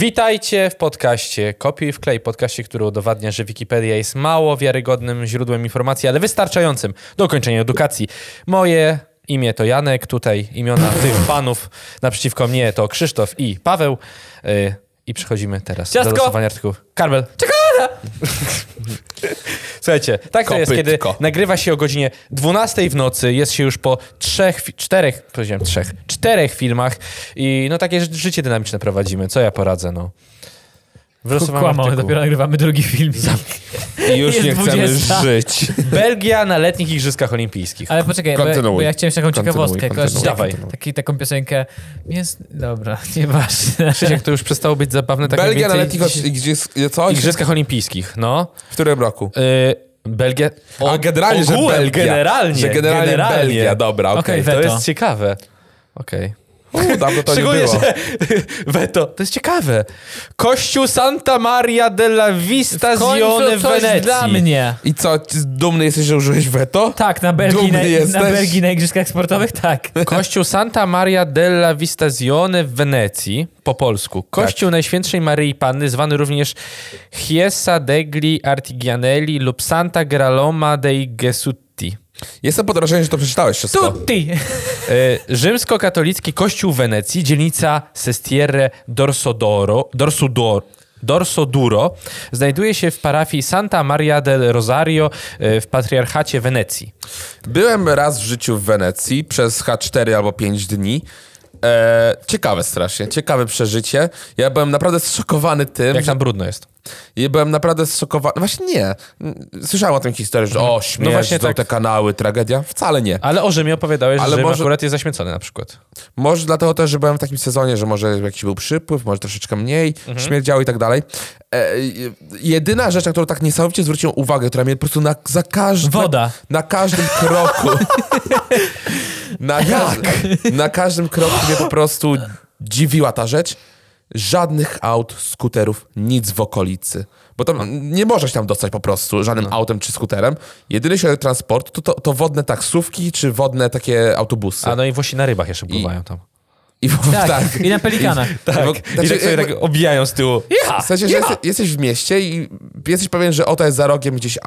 Witajcie w podcaście Kopiuj w klej, podcaście, który udowadnia, że Wikipedia jest mało wiarygodnym źródłem informacji, ale wystarczającym do ukończenia edukacji. Moje imię to Janek, tutaj imiona tych panów naprzeciwko mnie to Krzysztof i Paweł. Yy, I przechodzimy teraz Ciastko! do losowania artykułów. Karmel. Czekolada! Słuchajcie, tak to jest, kiedy Kopytko. nagrywa się o godzinie 12 w nocy, jest się już po trzech, czterech, powiedziałem trzech, czterech filmach i no takie ży- życie dynamiczne prowadzimy. Co ja poradzę, no. Kłamamy, dopiero nagrywamy drugi film. I już Jest nie chcemy 20. żyć. Belgia na letnich igrzyskach olimpijskich. Ale poczekaj, bo, bo ja chciałem taką ciekawostkę. kontynuuj. Kojarzysz Dawaj. taki, taką piosenkę. Jest... Dobra, nieważne. Krzysiek, to już przestało być zabawne. Tak Belgia na letnich gdzie, co? igrzyskach olimpijskich, no. W którym roku? Yy, Belgia... A generalnie, że ogółem, Belgia. generalnie. Że generalnie, Belgia, dobra, okej. Okej, To Weto. jest ciekawe. Okej. U, Dawno to nie Szczególnie, było. że Weto, to jest ciekawe. Kościół Santa Maria della Vistazione w coś Wenecji. dla mnie. I co, dumny jesteś, że użyłeś weto? Tak, na Belgii, Dumny na, jesteś? na Belgii na Igrzyskach Sportowych, tak. Kościół Santa Maria della Vistazione w Wenecji, po polsku. Kościół Najświętszej Maryi Panny, zwany również Chiesa degli Artigianelli lub Santa Graloma dei Gesutti. Jestem pod wrażeniem, że to przeczytałeś wszystko. Tutti! E, Rzymskokatolicki Kościół Wenecji, dzielnica Sestiere Dorsodoro, Dorsodor, Dorsoduro, znajduje się w parafii Santa Maria del Rosario e, w patriarchacie Wenecji. Byłem raz w życiu w Wenecji przez H4 albo 5 dni. E, ciekawe strasznie, ciekawe przeżycie. Ja byłem naprawdę zszokowany tym, Jak że... tam brudno jest. Ja byłem naprawdę zszokowany. Właśnie nie. Słyszałem o tym historię, że o, śmierć, No właśnie tak. te kanały, tragedia. Wcale nie. Ale o Rzymie opowiadałeś, Ale że może- akurat jest zaśmiecony na przykład. Może dlatego też, że byłem w takim sezonie, że może jakiś był przypływ, może troszeczkę mniej, Mhm. śmierdziało i tak dalej. E, jedyna rzecz, na którą tak niesamowicie zwróciłem uwagę, która mnie po prostu na, za każdym... Woda. Na każdym kroku... na, Jak? na każdym kroku mnie po prostu dziwiła ta rzecz. Żadnych aut, skuterów, nic w okolicy. Bo tam nie możesz tam dostać po prostu żadnym No. autem czy skuterem. Jedyny środek transportu to, to, to wodne taksówki czy wodne takie autobusy. A no i Włosi na rybach jeszcze pływają tam. I, Tak, i na pelikanach. Tak. Tak. Bo- I znaczy, tak sobie jakby- tak obijają z tyłu. Ja! W sensie, że jesteś, jesteś w mieście i jesteś pewien, że oto jest za rogiem gdzieś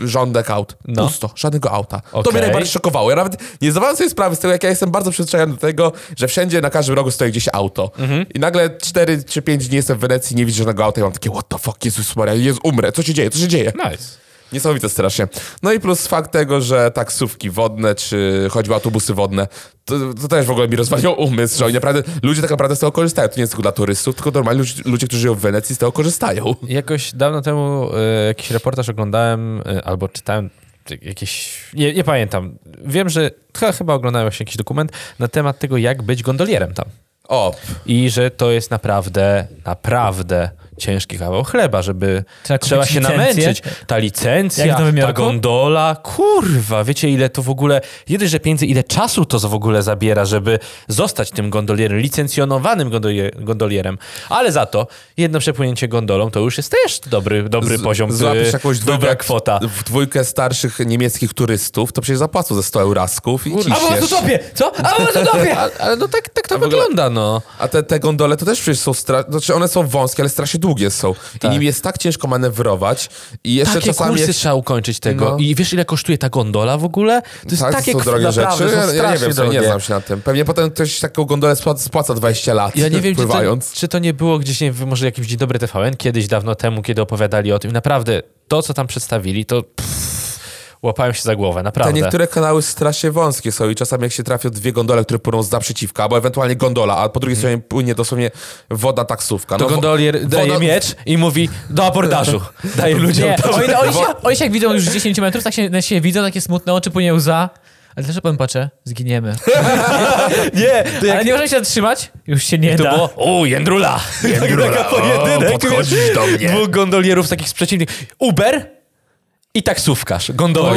a, rządek aut. No. Pusto, żadnego auta. To Okej. mnie najbardziej szokowało. Ja nawet nie zdawałem sobie sprawy z tego, jak ja jestem bardzo przyzwyczajony do tego, że wszędzie na każdym rogu stoi gdzieś auto. Mhm. I nagle 4 czy 5 dni jestem w Wenecji, nie widzę żadnego auta i mam takie, what the fuck, Jezus Maria, Jezu, umrę, co się dzieje, co się dzieje? Nice. Niesamowite strasznie. No i plus fakt tego, że taksówki wodne, czy choćby autobusy wodne, to, to też w ogóle mi rozwaliło umysł, że oni naprawdę, ludzie tak naprawdę z tego korzystają. To nie jest tylko dla turystów, tylko normalnie ludzie, ludzie którzy żyją w Wenecji z tego korzystają. Jakoś dawno temu e, jakiś reportaż oglądałem e, albo czytałem czy jakieś, nie, nie pamiętam. Wiem, że chyba, chyba oglądałem właśnie jakiś dokument na temat tego, jak być gondolierem tam. O, I że to jest naprawdę, naprawdę ciężki kawał chleba, żeby Trzeba trzeba, się licencję. namęczyć. Ta licencja, ta gondola, kurwa, wiecie ile to w ogóle, nie dość, że pieniędzy, ile czasu to w ogóle zabiera, żeby zostać tym gondolierem, licencjonowanym gondolier, gondolierem. Ale za to jedno przepłynięcie gondolą to już jest też dobry, dobry z- poziom, złapiesz y, jakąś dobra dwójkę, kwota. w dwójkę starszych niemieckich turystów, to przecież zapłacą ze 100 eurasków i A bo was ciśniesz. utopię! Co? A bo was utopię! Ale, ale no tak, tak to wygląda, no. A te, te gondole to też przecież są, stra... znaczy one są wąskie, ale strasznie długie są. I nim jest tak ciężko manewrować i jeszcze Takie czasami... kursy trzeba ukończyć tego. No. I wiesz, ile kosztuje ta gondola w ogóle? To jest tak, takie są kw- drogie naprawdę, rzeczy. są Ja, nie wiem, co, nie drogie. znam się na tym. Pewnie potem ktoś taką gondolę spłaca, spłaca 20 lat, Ja nie wiem, czy to, czy to nie było gdzieś, nie wiem, może jakimś Dzień Dobry TVN, kiedyś dawno temu, kiedy opowiadali o tym. Naprawdę, to, co tam przedstawili, to pff, łapałem się za głowę, Te naprawdę. niektóre kanały strasznie wąskie są i czasami jak się trafią dwie gondole, które płyną z naprzeciwka, albo ewentualnie gondola, a po drugiej stronie płynie dosłownie wodna taksówka. To No, wo- gondolier daje woda- miecz i mówi do abordażu. Daje ludziom Nie, to. oni, oni, się, oni się jak widzą już 10 metrów, tak się, siebie widzą, takie smutne oczy, płynie łza. Ale dlaczego pan patrzę? Zginiemy. Nie, to jak Ale nie możemy się zatrzymać? Już się nie to da. było, o, Jędrula. Jędrula, taka pojedynek. podchodzisz do mnie. Dwóch gondolierów takich z przeciwnych. Uber i taksówkarz. Gondola.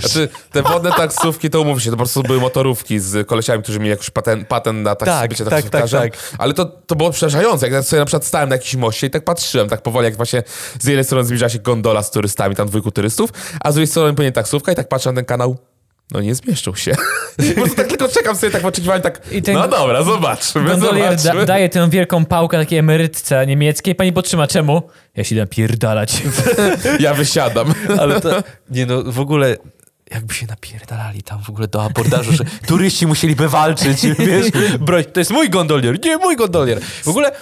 Znaczy, te wodne taksówki, to umówmy się, to po prostu były motorówki z kolesiami, którzy mieli jakiś patent, patent na taks- Tak, bycie tak, taksówkarzem. tak, tak. Ale to, to było przerażające. Jak ja sobie na przykład stałem na jakimś moście i tak patrzyłem, tak powoli, jak właśnie z jednej strony zbliża się gondola z turystami, tam dwójku turystów, a z drugiej strony płynie taksówka i tak patrzę na ten kanał. No nie zmieszczą się. po prostu tak tylko czekam sobie tak w oczekiwaniu, tak, I ten no dobra, zobaczmy, Gondolier da, zobaczmy. daje tę wielką pałkę takiej emerytce niemieckiej. Pani podtrzyma. Czemu? Ja się idę pierdalać. Ja wysiadam. Ale to, nie no, w ogóle jakby się napierdalali tam w ogóle do abordażu, że turyści musieliby walczyć, wiesz, broń, to jest mój gondolier, nie mój gondolier. W ogóle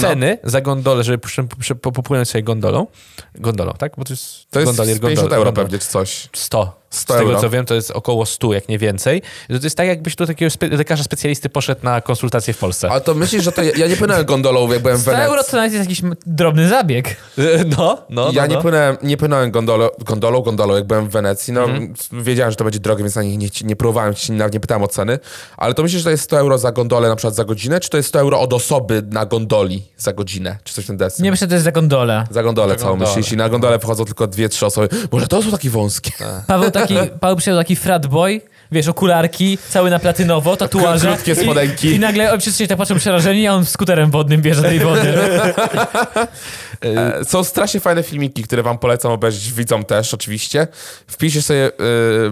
ceny za gondolę, żeby puszczę- puszczę- po- popłynąć sobie gondolą, gondolą, tak? Bo to jest, To jest gondolier, 50 gondola, euro pewnie, czy coś. 100. 100 Z tego euro. co wiem, to jest około 100, jak nie więcej. To jest tak, jakbyś do takiego spe- lekarza specjalisty poszedł na konsultację w Polsce. Ale to myślisz, że to ja, ja nie płynąłem gondolą, jak byłem w 100 euro Wenecji. to nawet jest jakiś drobny zabieg. No, no, Ja no, nie no. płynąłem, nie płynąłem gondolą, gondolą, gondolą, jak byłem w Wenecji. No, wiedziałem, że to będzie drogie, więc na nie, nie, nie próbowałem, ci- nawet nie pytałem o ceny. Ale to myślisz, że to jest 100 euro za gondolę na przykład za godzinę, czy to jest 100 euro od osoby na gondoli za godzinę? Czy coś w ten desy? Nie myślę, że to jest za gondolę. Za gondolę Za całą myślisz i na gondolę wchodzą tylko dwie, trzy osoby. Może to są takie wąskie. Paweł taki, Paweł przyszedł taki frat boy, wiesz, okularki, cały na platynowo, tatuaże. Krótkie i- spodenki. I, nagle wszyscy się tak patrzą przerażeni, a on skuterem wodnym bierze tej wody. E, Są strasznie fajne filmiki, które wam polecam obejrzeć, widzom też oczywiście. Wpiszcie sobie e,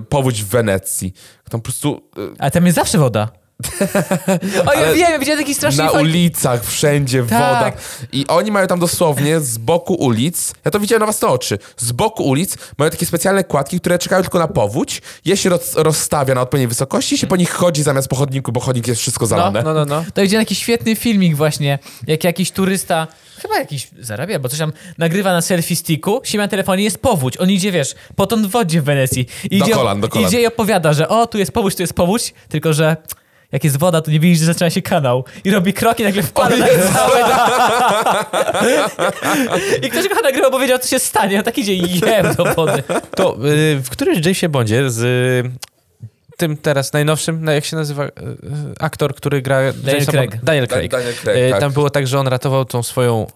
powódź w Wenecji. Tam po prostu e, A tam jest zawsze woda. O, ja wiem, widziałem taki strasznie na ulicach, wszędzie Tak. woda. I oni mają tam dosłownie z boku ulic, ja to widziałem na własne oczy, z boku ulic mają takie specjalne kładki, które czekają tylko na powódź, je się roz, rozstawia na odpowiedniej wysokości i się po nich chodzi zamiast po chodniku, bo chodnik jest wszystko zalane. No, no, no. To widziałem taki świetny filmik właśnie, jak jakiś turysta, chyba jakiś zarabia, bo coś tam nagrywa na selfie sticku, siema na telefonie, jest powódź. On idzie, wiesz, potąd w wodzie w Wenecji. I Do idzie, kolan, do kolan. Idzie i opowiada, że o, tu jest powódź, tu jest powódź, tylko że jak jest woda, to nie widzisz, że zaczyna się kanał. I robi kroki, nagle wpada na całe... I ktoś go nagrywał, bo wiedział, co się stanie. On tak idzie jem do wody. To y, w którymś Jamesie Bondzie z tym teraz najnowszym, no jak się nazywa, y, y, aktor, który gra... Jamesa Craig. Daniel Craig. Daniel Craig, tak. Tam było tak, że on ratował tą swoją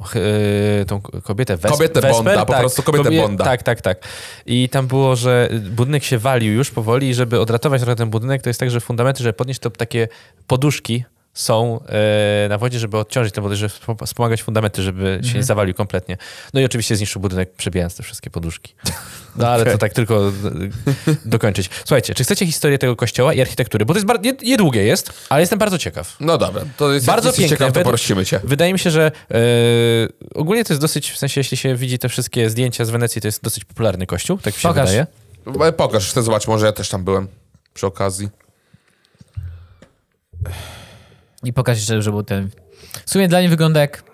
y, tą kobietę Wes- Kobietę Wesper, Bonda, po prostu kobietę Kobie- Bonda. Tak, tak, tak. I tam było, że budynek się walił już powoli i żeby odratować trochę ten budynek, to jest tak, że fundamenty, żeby podnieść, to takie poduszki są e, na wodzie, żeby odciążyć tę wodę, żeby wspom- wspomagać fundamenty, żeby się nie zawalił kompletnie. No i oczywiście zniszczył budynek, przebijając te wszystkie poduszki. No ale to tak tylko e, dokończyć. Słuchajcie, czy chcecie historię tego kościoła i architektury? Bo to jest bardzo, nie, niedługie jest, ale jestem bardzo ciekaw. No dobra, to jest Bardzo piękne. ciekaw, to porosimy cię. Wydaje mi się, że e, ogólnie to jest dosyć, w sensie jeśli się widzi te wszystkie zdjęcia z Wenecji, to jest dosyć popularny kościół, tak mi się Pokaż. wydaje. Pokaż, chcę zobaczyć, może ja też tam byłem przy okazji. I pokaż jeszcze, że był ten... W sumie dla mnie wygląda jak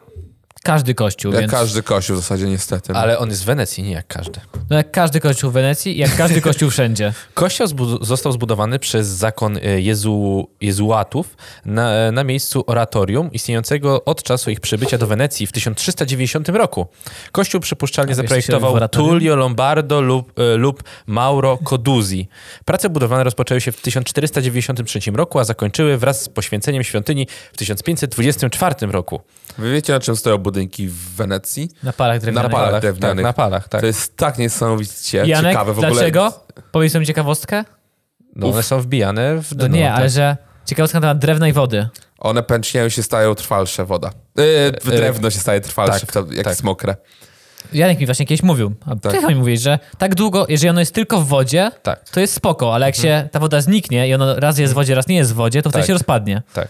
każdy kościół, Jak więc... każdy kościół w zasadzie niestety. no. Ale on jest w Wenecji, nie jak każdy. No jak każdy kościół w Wenecji i jak każdy kościół wszędzie. Kościół zbud- został zbudowany przez zakon e, Jezu, jezułatów na, na miejscu oratorium istniejącego od czasu ich przybycia do Wenecji w 1390 roku. Kościół przypuszczalnie A zaprojektował? Tullio Lombardo lub, e, lub Mauro Coduzzi. Prace budowlane rozpoczęły się w 1493 roku, a zakończyły wraz z poświęceniem świątyni w 1524 roku. Wy wiecie, na czym stoją budynki w Wenecji? Na palach drewnianych. palach. tak, drewnianych. na palach, tak. To jest tak niesamowicie Janek, ciekawe w ogóle. dlaczego? Powiedz mi ciekawostkę? No, one są wbijane w No nie, tak. ale że ciekawostka na temat drewna i wody. One pęcznieją się, stają trwalsze woda. Yy, drewno się staje trwalsze, tak, to, jak tak. jest mokre. Janek mi właśnie kiedyś mówił, a Tak. ty chyba mi mówisz, że tak długo, jeżeli ono jest tylko w wodzie, Tak. to jest spoko, ale jak się ta woda zniknie i ono raz jest w wodzie, raz nie jest w wodzie, to wtedy Tak. się rozpadnie. Tak.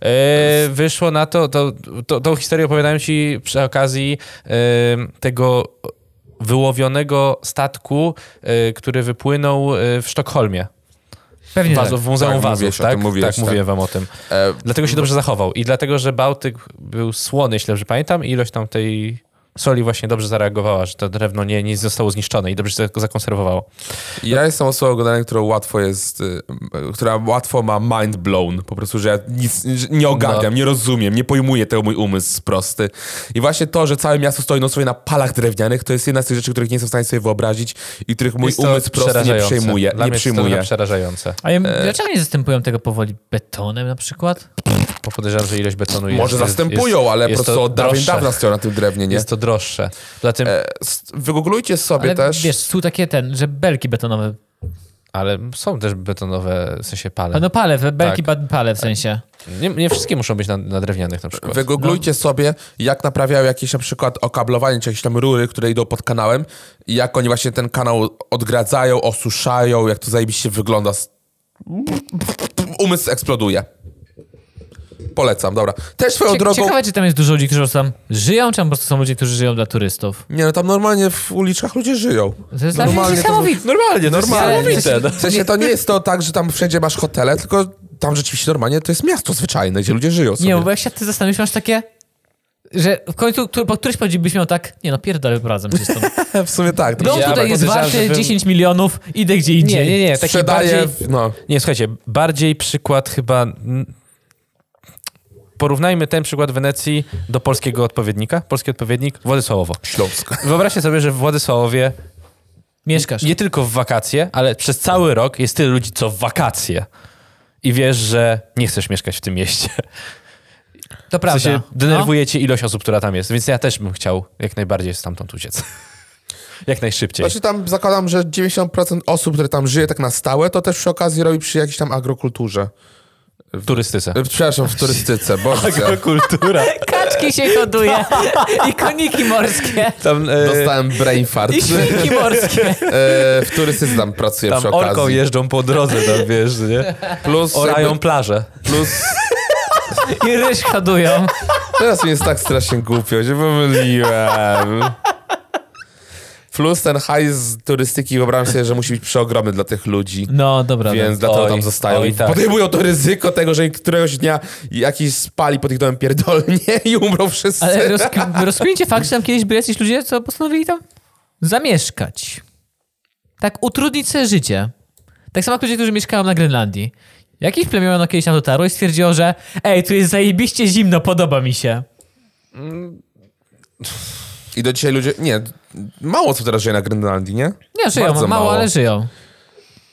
E, wyszło na to, to, to, tą historię opowiadałem ci przy okazji e, tego wyłowionego statku, e, który wypłynął w Sztokholmie. Pewnie Wazo, tak. w Muzeum Tak, Wazów, mówiłeś o tak? mówiłeś, tak, tak. mówiłem wam o tym. E, Dlatego się dobrze zachował. I dlatego, że Bałtyk był słony, jeśli dobrze pamiętam, i ilość tam tej soli właśnie dobrze zareagowała, że to drewno nie, nie zostało zniszczone i dobrze się to zakonserwowało. ja jestem osobą generalnie, którą łatwo jest, y, która łatwo ma mind blown. Po prostu, że ja nic że nie ogarniam, No. nie rozumiem, nie pojmuję tego mój umysł prosty. I właśnie to, że całe miasto stoi no sobie na palach drewnianych, to jest jedna z tych rzeczy, których nie jestem w stanie sobie wyobrazić i których mój umysł prosty nie przyjmuje. Dla Nie mnie jest to przyjmuje. przerażające. A ja, dlaczego nie zastępują tego powoli betonem na przykład? Bo podejrzewam, że ilość betonu jest... Może zastępują, jest, ale po jest prostu to od dawien dawna stoją na tym drewnie, nie? Jest to droższe. Zatem, E, Wygooglujcie sobie Ale też. wiesz, są takie ten, że belki betonowe. Ale są też betonowe, w sensie pale. A no pale, belki Tak. pale w sensie. Nie, nie wszystkie muszą być na, na drewnianych na przykład. Wygooglujcie sobie, jak naprawiają jakieś na przykład okablowanie, czy jakieś tam rury, które idą pod kanałem i jak oni właśnie ten kanał odgradzają, osuszają, jak to zajebiście wygląda. Umysł eksploduje. Polecam, dobra. Też swoją Cie- drogą... Ciekawe, czy tam jest dużo ludzi, którzy tam żyją, czy tam po prostu są ludzie, którzy żyją dla turystów. Nie, no tam normalnie w uliczkach ludzie żyją. To jest Normalnie to- niesamowite. Normalnie, Normalnie. niesamowite. No. W sensie to nie jest to tak, że tam wszędzie masz hotele, tylko tam rzeczywiście normalnie to jest miasto zwyczajne, gdzie ludzie żyją sobie. Nie, bo jak się ty zastanowisz, masz takie, że w końcu po któryś powiedzi byś miał tak, nie no, pierdolę, wyprowadzam się stąd. w sumie tak. Dom Ja tutaj jest podejrzewam, warty że bym- 10 milionów, idę gdzie indziej. Nie, nie, nie. Taki Sprzedaje, bardziej, no. nie, słuchajcie, bardziej przykład chyba... Porównajmy ten przykład Wenecji do polskiego odpowiednika. Polski odpowiednik Władysławowo. Śląsk. Wyobraźcie sobie, że w Władysławowie Mieszkasz. nie tylko w wakacje, ale przez cały rok jest tyle ludzi, co w wakacje. I wiesz, że nie chcesz mieszkać w tym mieście. To W prawda. sensie no. denerwuje cię ilość osób, która tam jest. Więc ja też bym chciał jak najbardziej stamtąd uciec. jak najszybciej. Znaczy tam zakładam, że 90% osób, które tam żyje tak na stałe, to też przy okazji robi przy jakiejś tam agrokulturze. W turystyce. Przepraszam, w turystyce, boże. Kultura. Kaczki się hoduje i koniki morskie Tam, e, Dostałem brain fart. i świnki morskie. E, w turystyce tam pracuję tam przy okazji. jeżdżą po drodze, tam wiesz, nie? Plus, Orają jakby, plażę. plus I ryż hodują. teraz mi jest tak strasznie głupio, się pomyliłem. Plus ten hajs z turystyki wyobrażam sobie, że musi być przeogromny dla tych ludzi. No, dobra. Więc dlatego Oj, tam zostają. oj, I tak. podejmują to ryzyko tego, że któregoś dnia jakiś spali pod ich domem pierdolnie i umrą wszyscy. Ale rozk- fakt, że tam kiedyś byli jacyś ludzie, co postanowili tam zamieszkać. Tak utrudnić sobie życie. Tak samo jak ludzie, którzy mieszkają na Grenlandii. Jakieś plemiono kiedyś tam dotarło i stwierdziło, że ej, tu jest zajebiście zimno, podoba mi się. I do dzisiaj ludzie... Nie, mało co teraz żyje na Grenlandii, nie? Nie, żyją, Bardzo mało, mało. ale żyją.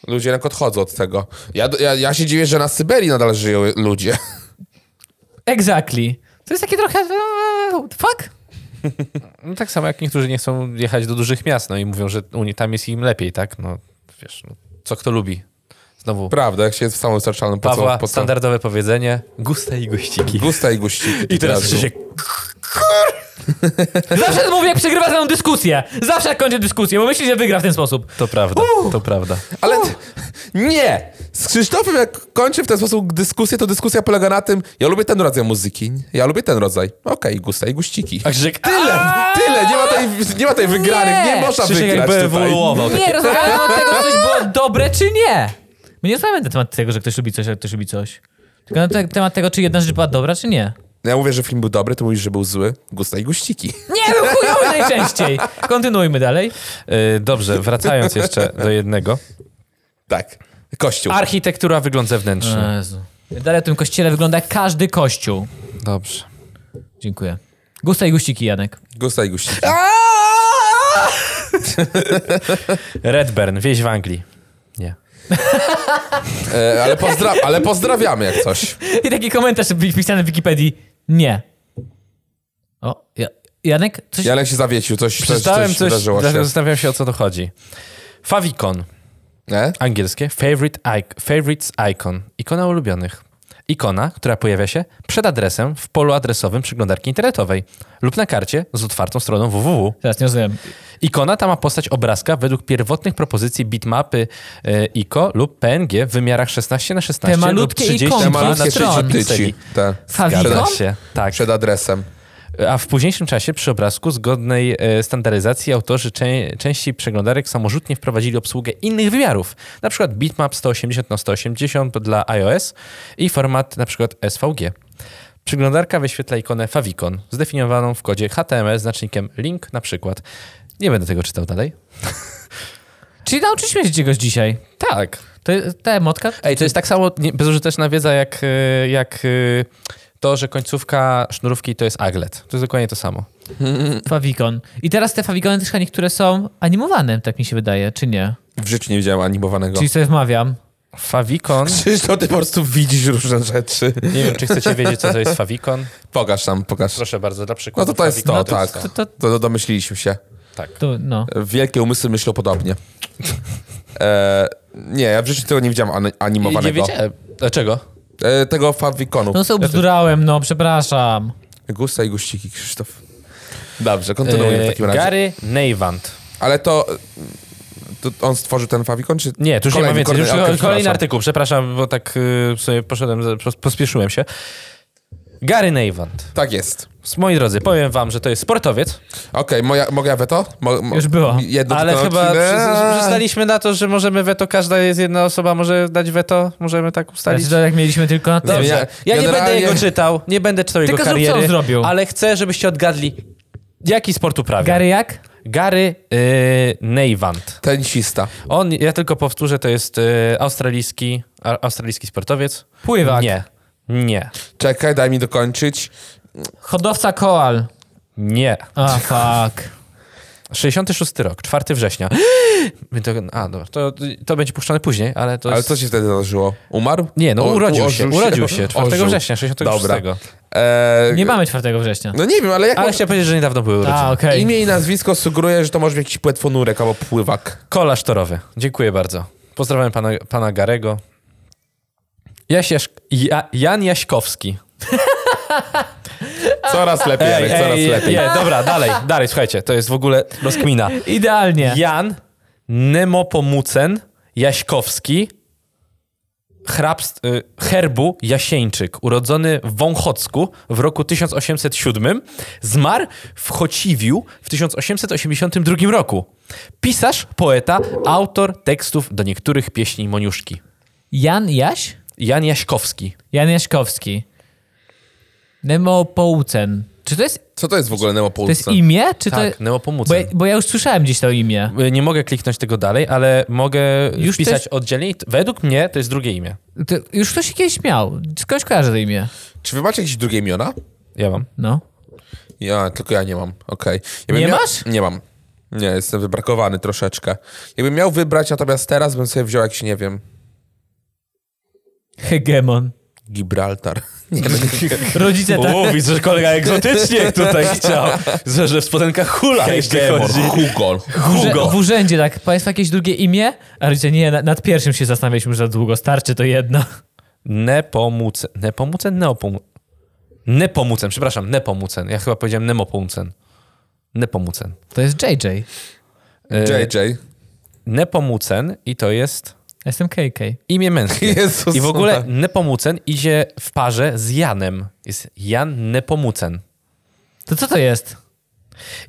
Ludzie jednak odchodzą od tego. Ja, ja, ja się dziwię, że na Syberii nadal żyją ludzie. Exactly. To jest takie trochę... eee, Fuck? No, tak samo jak niektórzy nie chcą jechać do dużych miast, no i mówią, że u nich tam jest im lepiej, tak? No, wiesz, no, co kto lubi. Znowu Prawda, jak się jest samowystarczalnym, po Pawła, co? Po co? standardowe powiedzenie, gusta i guściki. Gusta i guściki. I teraz. Krzysiek, Zawsze mówię, jak przegrywa tę dyskusję. Zawsze jak kończę dyskusję, bo myśli, że wygra w ten sposób. to prawda, to prawda. Ale t- nie! Z Krzysztofem, jak kończę w ten sposób dyskusję, to dyskusja polega na tym, ja lubię ten rodzaj muzyki, ja lubię ten rodzaj. Okej, gusta i guściki. A Krzysiek, Tyle, tyle, nie ma tej, nie ma tej wygranej, nie, Nie! można Krzysiek wygrać jakby tutaj. ewoluował. Nie, rozmawiamy od tego, czy coś było dobre, czy nie. My nie rozmawiamy na temat tego, że ktoś lubi coś, a ktoś lubi coś. Tylko na te, temat tego, czy jedna rzecz była dobra, czy nie. Ja mówię, że film był dobry, to mówisz, że był zły. Gusta i guściki. Nie, był chujowy najczęściej. Kontynuujmy dalej. Y, dobrze, wracając jeszcze do jednego. Tak. Kościół. Architektura, wygląd zewnętrzny. Jezu. Dalej w tym kościele wygląda jak każdy kościół. Dobrze. Dziękuję. Gusta i guściki, Janek. Gusta i guściki. Redburn, wieś w Anglii. Nie. E, ale, pozdra ale pozdrawiamy jak coś. I taki komentarz wpisany w Wikipedii. Nie. O, ja, Janek? Coś... Janek się zawiecił, coś, coś, Przeczytałem coś coś, wydarzyło się. zastanawiam się o co to chodzi. Favicon, Nie? angielskie, favorite favorites icon, ikona ulubionych. Ikona, która pojawia się przed adresem w polu adresowym przeglądarki internetowej lub na karcie z otwartą stroną www. Teraz nie rozumiem. Ikona ta ma postać obrazka według pierwotnych propozycji bitmapy e, ICO lub PNG w wymiarach 16 na 16 Te lub malutkie 30 ikonki Te Dwa malutkie stron. tyci. Te. Favicon? Zgadza się, tak. Przed adresem. A w późniejszym czasie przy obrazku zgodnej e, standaryzacji autorzy czę- części przeglądarek samorzutnie wprowadzili obsługę innych wymiarów, na przykład bitmap 180 na 180 dla iOS i format na przykład SVG. Przeglądarka wyświetla ikonę favicon, zdefiniowaną w kodzie HTML znacznikiem link na przykład. Nie będę tego czytał dalej. Czyli nauczyliśmy się czegoś dzisiaj. Tak. To jest ta emotka? Ej, to jest tak samo bezużyteczna wiedza jak, e, jak e, to, że końcówka sznurówki to jest aglet. To jest dokładnie to samo. Favicon. I teraz te favicony też niektóre są animowane, tak mi się wydaje, czy nie? W życiu nie widziałem animowanego. Czyli sobie wmawiam. Favicon. Krzysztof, ty po prostu widzisz różne rzeczy. Nie wiem, czy chcecie wiedzieć, co to jest favicon. Pokaż nam, pokaż. Proszę bardzo, dla No przykładu. to to jest to, favicon tak. to. To, to, To domyśliliśmy się. Tak. to no. Wielkie umysły myślą podobnie. E, Nie, ja w życiu tego nie widziałem ani- Nie animowanego. wiedziałem. Dlaczego? E, tego Faviconu. No sobie bzdurałem, no, przepraszam. Gusta i guściki, Krzysztof. Dobrze, kontynuujmy w E, takim razie. Gary Neyvant. Ale to, to on stworzył ten Favicon, czy... Nie, tu już nie ma Kolejny, więcej. Już kolejny, kolejny artykuł, przepraszam, bo tak y, sobie poszedłem, pospieszyłem się. Gary Neyvant. Tak jest. Moi drodzy, powiem wam, że to jest sportowiec, Okej, moja, mogę ja weto? Mo, mo, Już było. Jedno ale tylko chyba przystaliśmy na to, że możemy weto, każda jest jedna osoba może dać weto, możemy tak ustalić. Znaczy, to jak mieliśmy tylko na. Dobrze. Ja, ja nie będę jego czytał, nie będę czytał jego Tylko zrób, co kariery, on zrobił. ale chcę, żebyście odgadli, jaki sport uprawia. Gary jak? Gary y, Neyvant. Tenisista. On, ja tylko powtórzę, to jest y, australijski, a, australijski sportowiec. Pływak. Nie, nie, Czekaj, daj mi dokończyć. Hodowca koal. nie. A, fuck. 66 rok, 4 września. My To, a, dobra, to, to będzie puszczone później, ale to Ale jest... co się wtedy zdarzyło? Umarł? Nie, no O- urodził się, urodził się 4 Ożył. września 66. Dobra. Eee, Nie mamy 4 września. No nie wiem, ale jak... Ale chciałem powiedzieć, że niedawno były urodziny. A, okej. Imię i nazwisko sugeruje, że to może być jakiś płetwonurek albo pływak. Kolarz torowy. Dziękuję bardzo. Pozdrawiam pana, pana Garego. Jaś Jaś, ja, Jan Jaśkowski. Coraz lepiej, Jarek, coraz lepiej. Nie, dobra, dalej, dalej, słuchajcie, to jest w ogóle rozkmina. Idealnie. Jan Nemopomucen Jaśkowski hrabst, y, herbu Jasieńczyk, urodzony w Wąchocku w roku 1807, zmarł w Chociwiu w 1882 roku. Pisarz, poeta, autor tekstów do niektórych pieśni Moniuszki. Jan Jaś? Jan Jaśkowski. Jan Jaśkowski. Nemopoucen. Czy to jest, Co to jest w ogóle to Nemopolsce? jest imię? Czy to... Tak, Bo Nemopomucen. ja, bo ja już słyszałem gdzieś to imię. Y, Nie mogę kliknąć tego dalej, ale mogę Już wpisać też- oddzielnie. Według mnie to jest drugie imię. To już ktoś kiedyś miał. Skądś kojarzę to imię? Czy wy macie jakieś drugie imiona? Ja mam. No. Ja, tylko ja nie mam. Okej. Ja bym Nie miał... masz? Nie mam. Nie, jestem wybrakowany troszeczkę. Jakbym miał wybrać, natomiast teraz bym sobie wziął jakiś, nie wiem, Hegemon. Gibraltar. Rodzice tak... O, widzę, że kolega egzotycznie tutaj chciał. Że, że w spodenkach hula jeszcze Hegemon, chodzi. Hugo. W, urze- w urzędzie tak, państwo jakieś drugie imię? A rodzice, nie, na- nad pierwszym się zastanawialiśmy już za długo, starczy to jedno. Nepomucen. Nepomucen? Neopomucen. Nepomucen, przepraszam, Nepomucen. Ja chyba powiedziałem Nemopomucen. Nepomucen. To jest JJ. JJ. Nepomucen i to jest Jestem KK. imię męskie. Jezus I w ogóle Maria. Nepomucen idzie w parze z Janem. Jest Jan Nepomucen. To co to jest?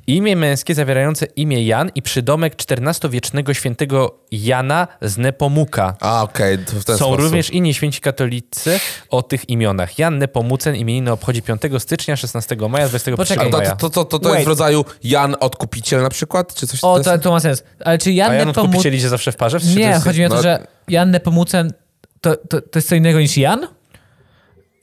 Imię męskie zawierające imię Jan i przydomek XIV-wiecznego świętego Jana z Nepomuka. A, okej, to w ten Są sposób. również inni święci katolicy o tych imionach. Jan Nepomucen imieniny obchodzi 5 stycznia, 16 maja, 21 Poczekaj, A to, maja. to, to, to, to Wait. jest w rodzaju Jan Odkupiciel na przykład? Czy coś O, to to, to ma sens. Ale czy A Jan Jan Nepomucen... odkupicie idzie zawsze w parze? To Nie, chodzi mi o to, no- że Jan Nepomucen to, to, to jest co innego niż Jan?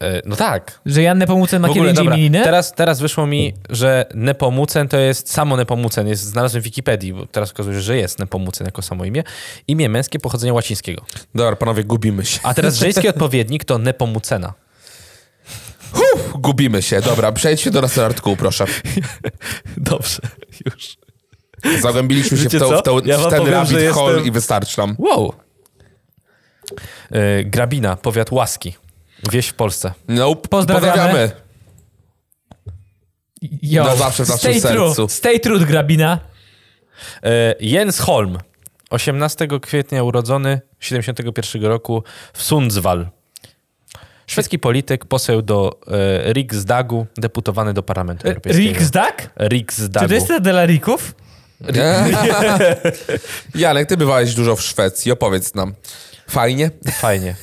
E, No tak. Że Jan Nepomucen ma W kiedy ogóle, indziej dobra, imieniny? teraz, teraz wyszło mi, że Nepomucen to jest samo Nepomucen. Jest, znalazłem w Wikipedii, bo teraz okazuje się, że jest Nepomucen jako samo imię. Imię męskie pochodzenia łacińskiego. Dobra, panowie, gubimy się. A teraz żeński odpowiednik to Nepomucena. Uff, gubimy się. Dobra, przejdźmy do następnego artykułu, proszę. Dobrze, już. Zagłębiliśmy się w, to, w, to, Ja w ten powiem, rabbit hole jestem- i wystarczy nam. Wow. E, Grabina, powiat Łaski. Wieś w Polsce. Nope. Pozdrawiamy. Pozdrawiamy. Yo, Na zawsze w naszym stay true. sercu. Stay true, Grabina. E, Jens Holm, 18 kwietnia urodzony, 71 roku w Sundsvall. Szwedzki polityk, poseł do e, Riksdagu, deputowany do Parlamentu Europejskiego. Riksdag? Riksdagu. Czy to jest ta dla Rików? Janek, ty bywałeś dużo w Szwecji, opowiedz nam. Fajnie? Fajnie.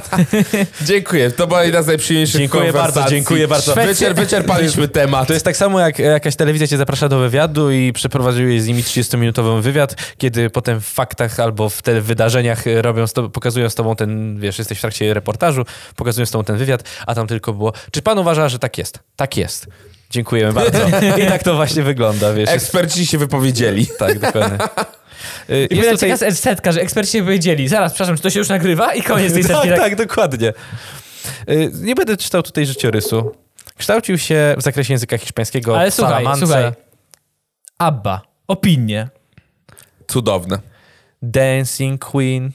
Dziękuję, to była jedna z najprzyjemniejszych Dziękuję bardzo, dziękuję bardzo. Wyczer, wyczerpaliśmy temat. To jest tak samo, jak jakaś telewizja cię zaprasza do wywiadu i przeprowadziłeś z nimi 30-minutowy wywiad, kiedy potem w faktach albo w te wydarzeniach robią z tobą, pokazują z tobą ten, wiesz, jesteś w trakcie reportażu, pokazują z tobą ten wywiad, a tam tylko było, czy pan uważa, że tak jest? Tak jest. Dziękujemy bardzo. I tak to właśnie wygląda, wiesz. Eksperci się wypowiedzieli. tak, dokładnie. Y, I Jest tutaj... taka setka, że eksperci się powiedzieli. Zaraz, przepraszam, czy to się już nagrywa? I koniec tej setki. tak, tak, dokładnie. Y, Nie będę czytał tutaj życiorysu. Kształcił się w zakresie języka hiszpańskiego Ale w słuchaj, Salamance. słuchaj. Abba. Opinie. Cudowne. Dancing Queen.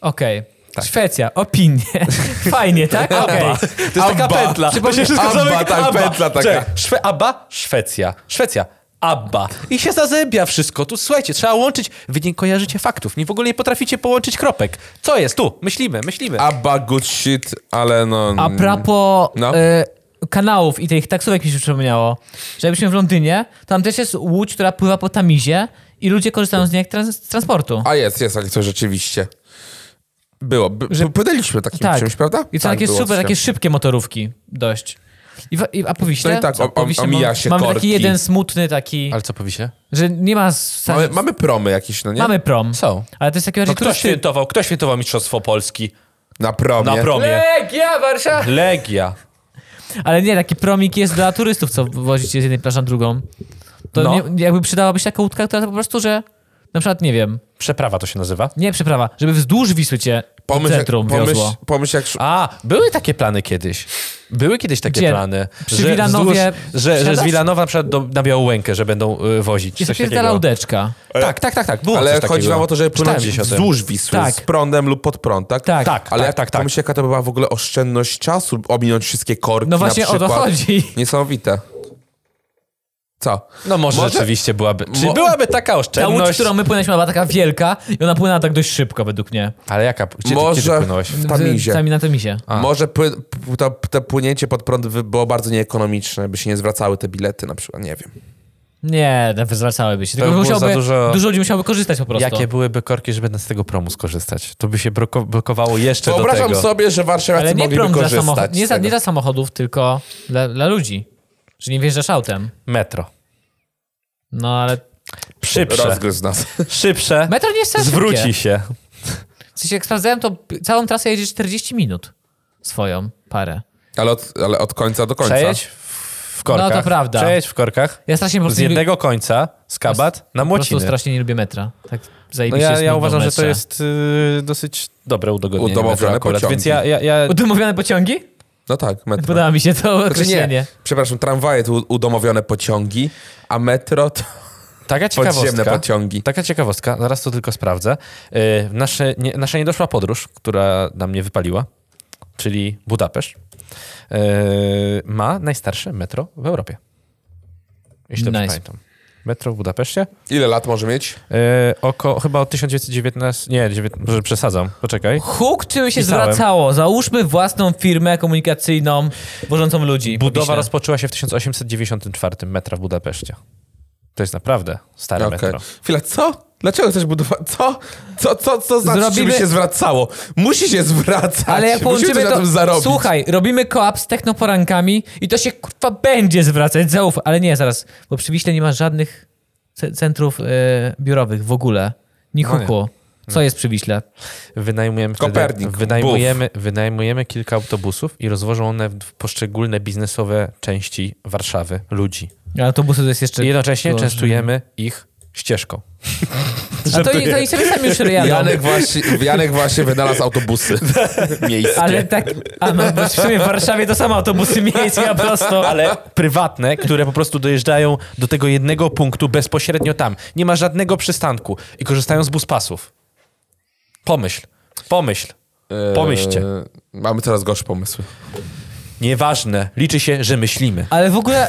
Okej. Szwecja, opinie. Fajnie, tak? Okej. To jest taka Abba. pętla. To się wszystko Abba, zamyka. tak, pętla taka. Czekaj, Szwe Abba? Szwecja. Szwecja. Abba. I się zazębia wszystko. Tu słuchajcie, trzeba łączyć. Wy nie kojarzycie faktów. Nie w ogóle nie potraficie połączyć kropek. Co jest tu? Myślimy, myślimy. Abba, good shit, ale no... A propos No. e, kanałów i tych taksówek mi się przypomniało, że jakbyśmy w Londynie, tam też jest łódź, która pływa po Tamizie i ludzie korzystają z niej jak trans- z transportu. A jest, jest takie coś rzeczywiście. Było. By, Że- Płynęliśmy takim tak. czymś, prawda? I to tak, takie super, coś. takie szybkie motorówki dość. I, i, a po Wiśle? No i tak, o- o- omija mam- się Mamy taki korki. jeden smutny taki, Ale co powiecie? że nie ma... Mamy, mamy promy jakieś, no nie? mamy prom. Są. Ale to jest taki No kto świętował? Kto świętował Mistrzostwo Polski? Na promie. Na promie. Legia Warszawa! Legia. Ale nie, taki promik jest dla turystów, co wozicie z jednej plaży na drugą. To No. nie, jakby przydałaby się taka łódka, która to po prostu, że na przykład, nie wiem, Przeprawa to się nazywa. nie przeprawa, żeby wzdłuż Wisły cię Pomyśl, centrum pomyśl, wiozło. pomyśl jak... A, były takie plany kiedyś. Były kiedyś takie Gdzie? plany. Przy że Wilanowie wzdłuż- że, że z? Wilanowa na przykład do, na Białołękę, że będą y, wozić. Jest coś zapierdala łódeczka. Tak, tak, tak, tak. Było Ale chodzi nam o to, żeby płynąć wzdłuż Wisły, Tak. z prądem lub pod prąd, tak? Tak. Tak, Ale tak, tak, tak. pomyśl, jaka to by była w ogóle oszczędność czasu, ominąć wszystkie korki No właśnie na o to chodzi. Niesamowite. Co? No może, Może- rzeczywiście byłaby. Czy Mo- byłaby taka Ta łódź, oszczędność? którą my płynęliśmy, była taka wielka i ona płynęła tak dość szybko według mnie. Ale jaka? Gdzie, ty- Może- ty płynąłeś? W Tamizie. Sami na Tamizie. A. Może pły, p- to, to płynięcie pod prąd było bardzo nieekonomiczne, by się nie zwracały te bilety na przykład, nie wiem. Nie, no, zwracałyby się. Tylko by musiałoby, dużo- Dużo ludzi musiałoby korzystać po prostu. Jakie byłyby korki, żeby z tego promu skorzystać? To by się broko- blokowało jeszcze do Wyobrażam tego. sobie, że warszawiacy Ale nie mogliby prom dla korzystać samochodów, nie, za, nie dla samochodów, tylko dla, dla ludzi. Że nie wjeżdżasz autem. Metro. No ale Szybsze. Rozgryz nas. Szybsze. metro nie jest Zwróci się. W sensie, jak sprawdzałem, to całą trasę jedzie 40 minut. Swoją parę. Ale od, ale od końca do końca. Przejedź w korkach. No to prawda. Przejedź w korkach. Ja strasznie po Z prostu jednego końca, z kabat, na po prostu młociny. strasznie nie lubię metra. Tak No ja, ja uważam, że to jest y, dosyć dobre udogodnienie Udomowione metra pociągi. Więc ja, ja, ja Udomowione pociągi? No tak, metro. Podoba mi się to Znaczy określenie. nie, przepraszam, tramwaje to udomowione pociągi, a metro to taka podziemne ciekawostka. pociągi. Taka ciekawostka, zaraz to tylko sprawdzę. Y, nasze, nie, nasza niedoszła podróż, która nam nie wypaliła, czyli Budapeszt, y, ma najstarsze metro w Europie. Jeśli dobrze Nice. pamiętam. Metro w Budapeszcie? Ile lat może mieć? Y, oko, chyba od 1919, nie, 19, może przesadzam, poczekaj. Huk czym się Pisałem. zwracało? Załóżmy własną firmę komunikacyjną wożącą ludzi. Budowa Wiśle. rozpoczęła się w 1894 metra w Budapeszcie. To jest naprawdę stare Okej. metro. Chwila, co? Dlaczego chcesz budować? Co? Co, co, co znaczy, Zrobimy- żeby się zwracało? Musi się zwracać. Ale jak połączymy to... tym zarobić. Słuchaj, robimy koop z technoporankami i to się kurwa będzie zwracać, zaufaj. Ale nie, zaraz, bo przy Wiśle nie ma żadnych ce- centrów e, biurowych w ogóle. No nie. Co jest przy Wiśle? Wynajmujemy, wtedy, Kopernik, wynajmujemy, wynajmujemy kilka autobusów i rozwożą one w poszczególne biznesowe części Warszawy, ludzi. Autobusy to jest jeszcze... I jednocześnie Gorzej. częstujemy ich ścieżką. A to, to oni sobie sami już jadą. Janek właśnie, Janek właśnie wynalazł autobusy miejskie. Ale tak, a no, bo w sumie w Warszawie to same autobusy miejskie, a prosto. Ale prywatne, które po prostu dojeżdżają do tego jednego punktu bezpośrednio tam. Nie ma żadnego przystanku i korzystają z buspasów. Pomyśl, pomyśl. pomyślcie. Eee, mamy coraz gorsze pomysły. Nieważne, liczy się, że myślimy. Ale w ogóle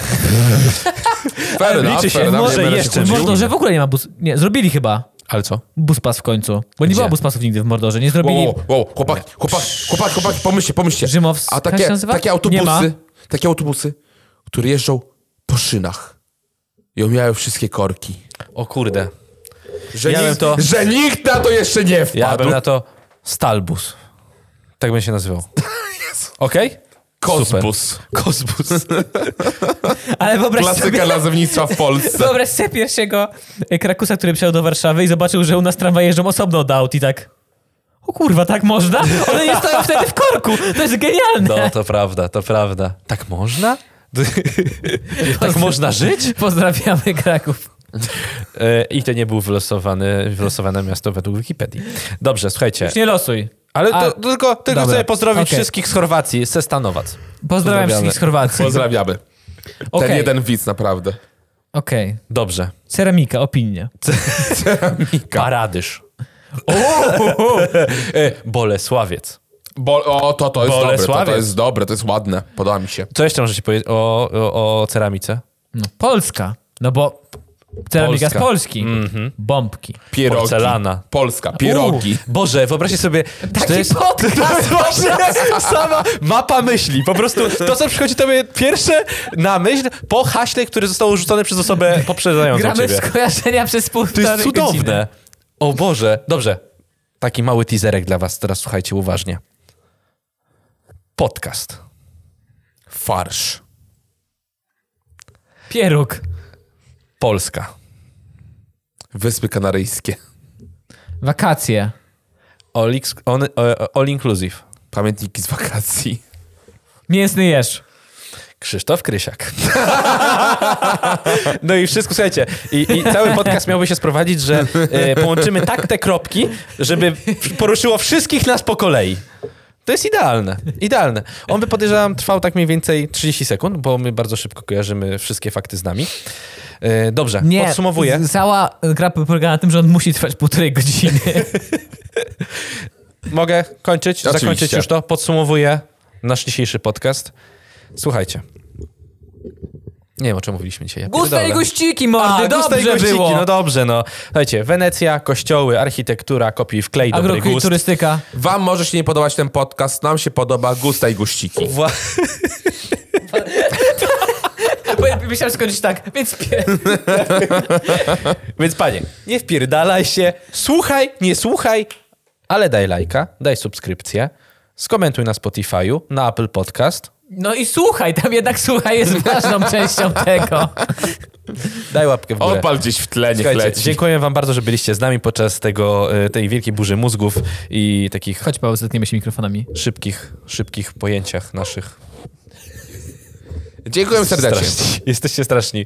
Fair enough, liczy się, fair enough, może nie będę się jeszcze w Mordorze w ogóle nie ma bus... Nie, zrobili chyba Ale co? buspas w końcu. Bo nie Gdzie? było buspasów nigdy w Mordorze. Nie zrobili... Wow, wow, wow, chłopak, chłopak, chłopak, chłopak, pomyślcie, pomyślcie. Rzymowska A się takie, nazywa? takie Nie ma. autobusy, takie autobusy, które jeżdżą po szynach i omijają wszystkie korki. O kurde. Że, Ja nikt, to- że nikt na to jeszcze nie wpadł. Ja bym na to Stalbus. Tak bym się nazywał. Okej? Kozbus. Kozbus. Ale wyobraź sobie, Klasyka nazewnictwa w Polsce. wyobraź sobie pierwszego e, Krakusa, który przyjechał do Warszawy i zobaczył, że u nas tramwaje jeżdżą osobno od aut i tak... O kurwa, tak można? One nie stoją wtedy w korku. To jest genialne. No, to prawda, to prawda. Tak można? tak można żyć? Pozdrawiamy Kraków. E, I to nie był wylosowany, wylosowane miasto według Wikipedii. Dobrze, słuchajcie. Już nie losuj. Ale to, A- tylko, tylko Dobra, chcę pozdrowić okej. wszystkich z Chorwacji, ze Stanowac. Pozdrawiam Pozdrawiamy. wszystkich z Chorwacji. Pozdrawiamy. Okej, Ten jeden widz, naprawdę. okej. Dobrze. Ceramika, opinie. Paradyż. E, Bolesławiec. Bo, o, to, to jest dobre, to, to jest dobre, to jest ładne, podoba mi się. Co jeszcze możecie powiedzieć o, o, o ceramice? No, Polska. No bo ceramika z Polska. Polski. Bombki. Pierogi. Porcelana. Polska, pierogi. U, Boże, wyobraźcie sobie, Taki to jest podcast. to jest właśnie sama mapa myśli. Po prostu to, co przychodzi tobie pierwsze na myśl po haśle, które zostało rzucone przez osobę poprzedzającą Gramy ciebie. skojarzenia przez To półtorej jest cudowne. godziny. O Boże. Dobrze. Taki mały teaserek dla was. Teraz słuchajcie uważnie. Podcast. Farsz. Pieróg. Polska. Wyspy Kanaryjskie. Wakacje. All, on, e, all inclusive. Pamiętniki z wakacji. Mięsny jeż. Krzysztof Krysiak. No i wszystko, słuchajcie, i, i cały podcast miałby się sprowadzić, że e, połączymy tak te kropki, żeby poruszyło wszystkich nas po kolei. To jest idealne, idealne. On by podejrzewam trwał tak mniej więcej 30 sekund, bo my bardzo szybko kojarzymy wszystkie fakty z nami. E, Dobrze, Nie. podsumowuję. Cała gra polega na tym, że on musi trwać półtorej godziny. Mogę kończyć, Oczywiście. zakończyć już to. Podsumowuję nasz dzisiejszy podcast. Słuchajcie. Nie wiem, o czym mówiliśmy dzisiaj. Ja Gusta i gościki, mordy, gusta dobrze i gościki, było. No dobrze, no. Słuchajcie, Wenecja, kościoły, architektura, kopiuj w klej, dobry gust. Agroturystyka. Wam może się nie podobać ten podcast, nam się podoba gusta i guściki. Wła- Bo Myślałem skończyć tak, więc pie... Więc panie, nie wpierdalaj się, słuchaj, nie słuchaj, ale daj lajka, daj subskrypcję, skomentuj na Spotify'u, na Apple Podcast, No i słuchaj, tam jednak słuchaj jest ważną częścią tego. daj łapkę w górę. Opal gdzieś w tle, niech leci. dziękuję wam bardzo, że byliście z nami podczas tego, e, tej wielkiej burzy mózgów i takich Chodź Paweł, zetkniemy się mikrofonami. szybkich, szybkich pojęciach naszych. Dziękuję serdecznie. Straszni. Jesteście straszni.